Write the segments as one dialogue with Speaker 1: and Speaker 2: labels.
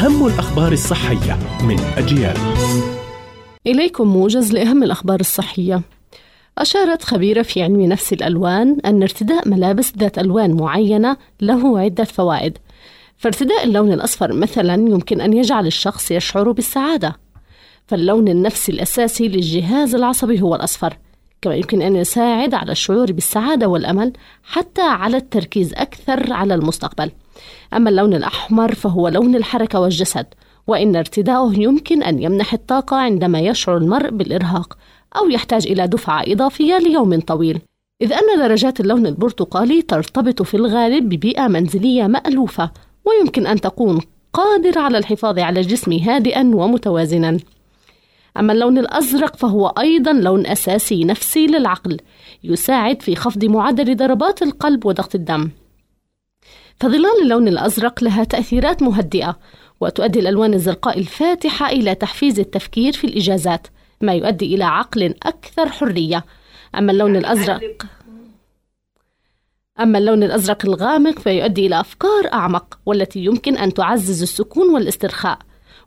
Speaker 1: أهم الأخبار الصحية من أجيال.
Speaker 2: إليكم موجز لأهم الأخبار الصحية. أشارت خبيرة في علم نفس الألوان أن ارتداء ملابس ذات ألوان معينة له عدة فوائد. فارتداء اللون الأصفر مثلا يمكن أن يجعل الشخص يشعر بالسعادة. فاللون النفسي الأساسي للجهاز العصبي هو الأصفر كما يمكن أن يساعد على الشعور بالسعادة والأمل حتى على التركيز أكثر على المستقبل. أما اللون الأحمر فهو لون الحركة والجسد وإن ارتداؤه يمكن أن يمنح الطاقة عندما يشعر المرء بالإرهاق أو يحتاج إلى دفعة إضافية ليوم طويل. إذ أن درجات اللون البرتقالي ترتبط في الغالب ببيئة منزلية مألوفة ويمكن أن تكون قادر على الحفاظ على الجسم هادئا ومتوازنا. أما اللون الأزرق فهو أيضا لون أساسي نفسي للعقل يساعد في خفض معدل ضربات القلب وضغط الدم. فظلال اللون الأزرق لها تأثيرات مهدئة وتؤدي الألوان الزرقاء الفاتحة إلى تحفيز التفكير في الإجازات ما يؤدي إلى عقل أكثر حرية. أما اللون الأزرق أما اللون الأزرق الغامق فيؤدي إلى أفكار أعمق والتي يمكن أن تعزز السكون والاسترخاء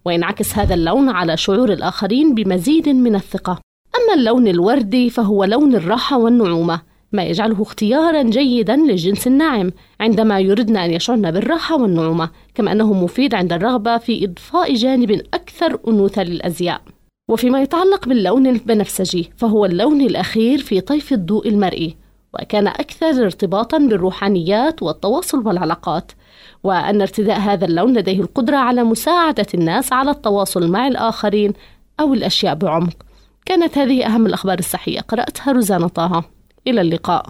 Speaker 2: وينعكس هذا اللون على شعور الآخرين بمزيد من الثقة. أما اللون الوردي فهو لون الراحة والنعومة ما يجعله اختيارا جيدا للجنس الناعم عندما يردن أن يشعرن بالراحة والنعومة كما أنه مفيد عند الرغبة في إضفاء جانب أكثر أنوثة للأزياء. وفيما يتعلق باللون البنفسجي فهو اللون الأخير في طيف الضوء المرئي وكان أكثر ارتباطا بالروحانيات والتواصل والعلاقات وأن ارتداء هذا اللون لديه القدرة على مساعدة الناس على التواصل مع الآخرين أو الأشياء بعمق. كانت هذه أهم الأخبار الصحية. قرأتها روزانا طه. إلى اللقاء.